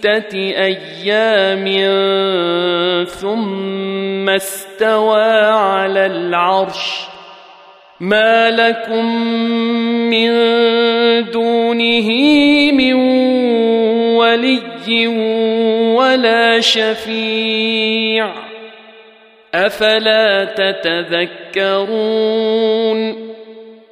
ستة أيام ثم استوى على العرش. ما لكم من دونه من ولي ولا شفيع. أفلا تتذكرون؟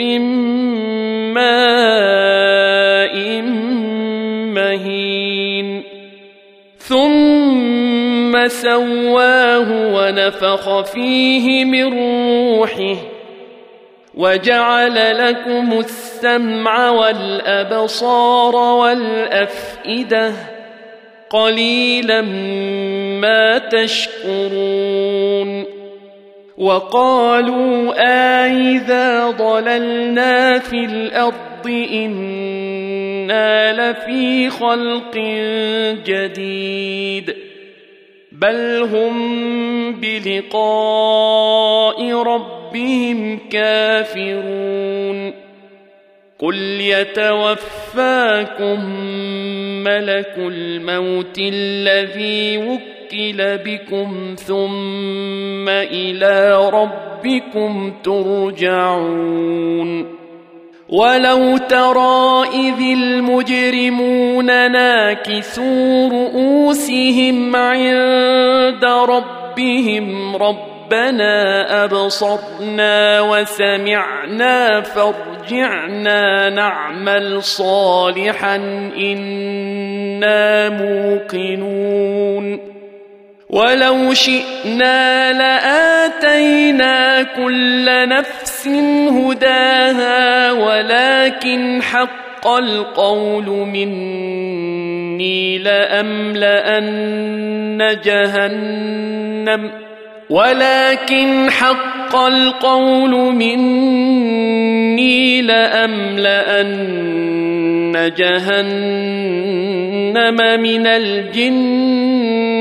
من ماء مهين. ثم سواه ونفخ فيه من روحه. وجعل لكم السمع والأبصار والأفئدة. قليلا ما تشكرون. وقالوا أإذا ضللنا في الأرض إنا لفي خلق جديد بل هم بلقاء ربهم كافرون قل يتوفاكم ملك الموت الذي وكل بكم ثم إلى ربكم ترجعون. ولو ترى إذ المجرمون ناكسوا رؤوسهم عند ربهم رب ربنا أبصرنا وسمعنا فارجعنا نعمل صالحا إنا موقنون. ولو شئنا لآتينا كل نفس هداها ولكن حق القول مني لأملأن جهنم. ولكن حق القول مني لأملأن جهنم من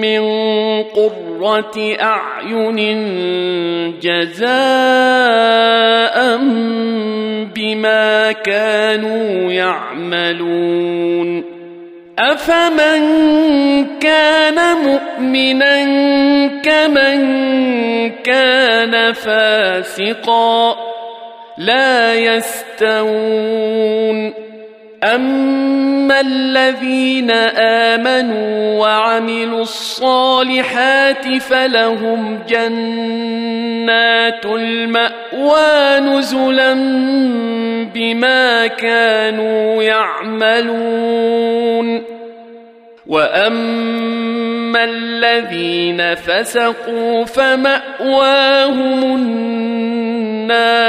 من قرة أعين جزاء بما كانوا يعملون. أفمن كان مؤمنا كمن كان فاسقا. لا يستوون. اما الذين امنوا وعملوا الصالحات فلهم جنات الماوى نزلا بما كانوا يعملون واما الذين فسقوا فماواهم النار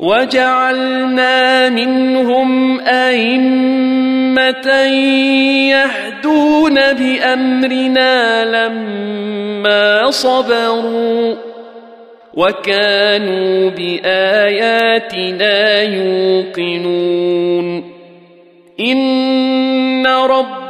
وجعلنا منهم أئمة يهدون بأمرنا لما صبروا وكانوا بآياتنا يوقنون إن رب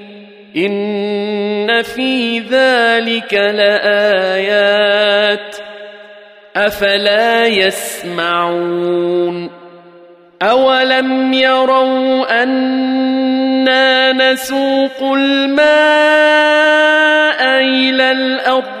ان في ذلك لايات افلا يسمعون اولم يروا أنا نسوق الماء إلى الأرض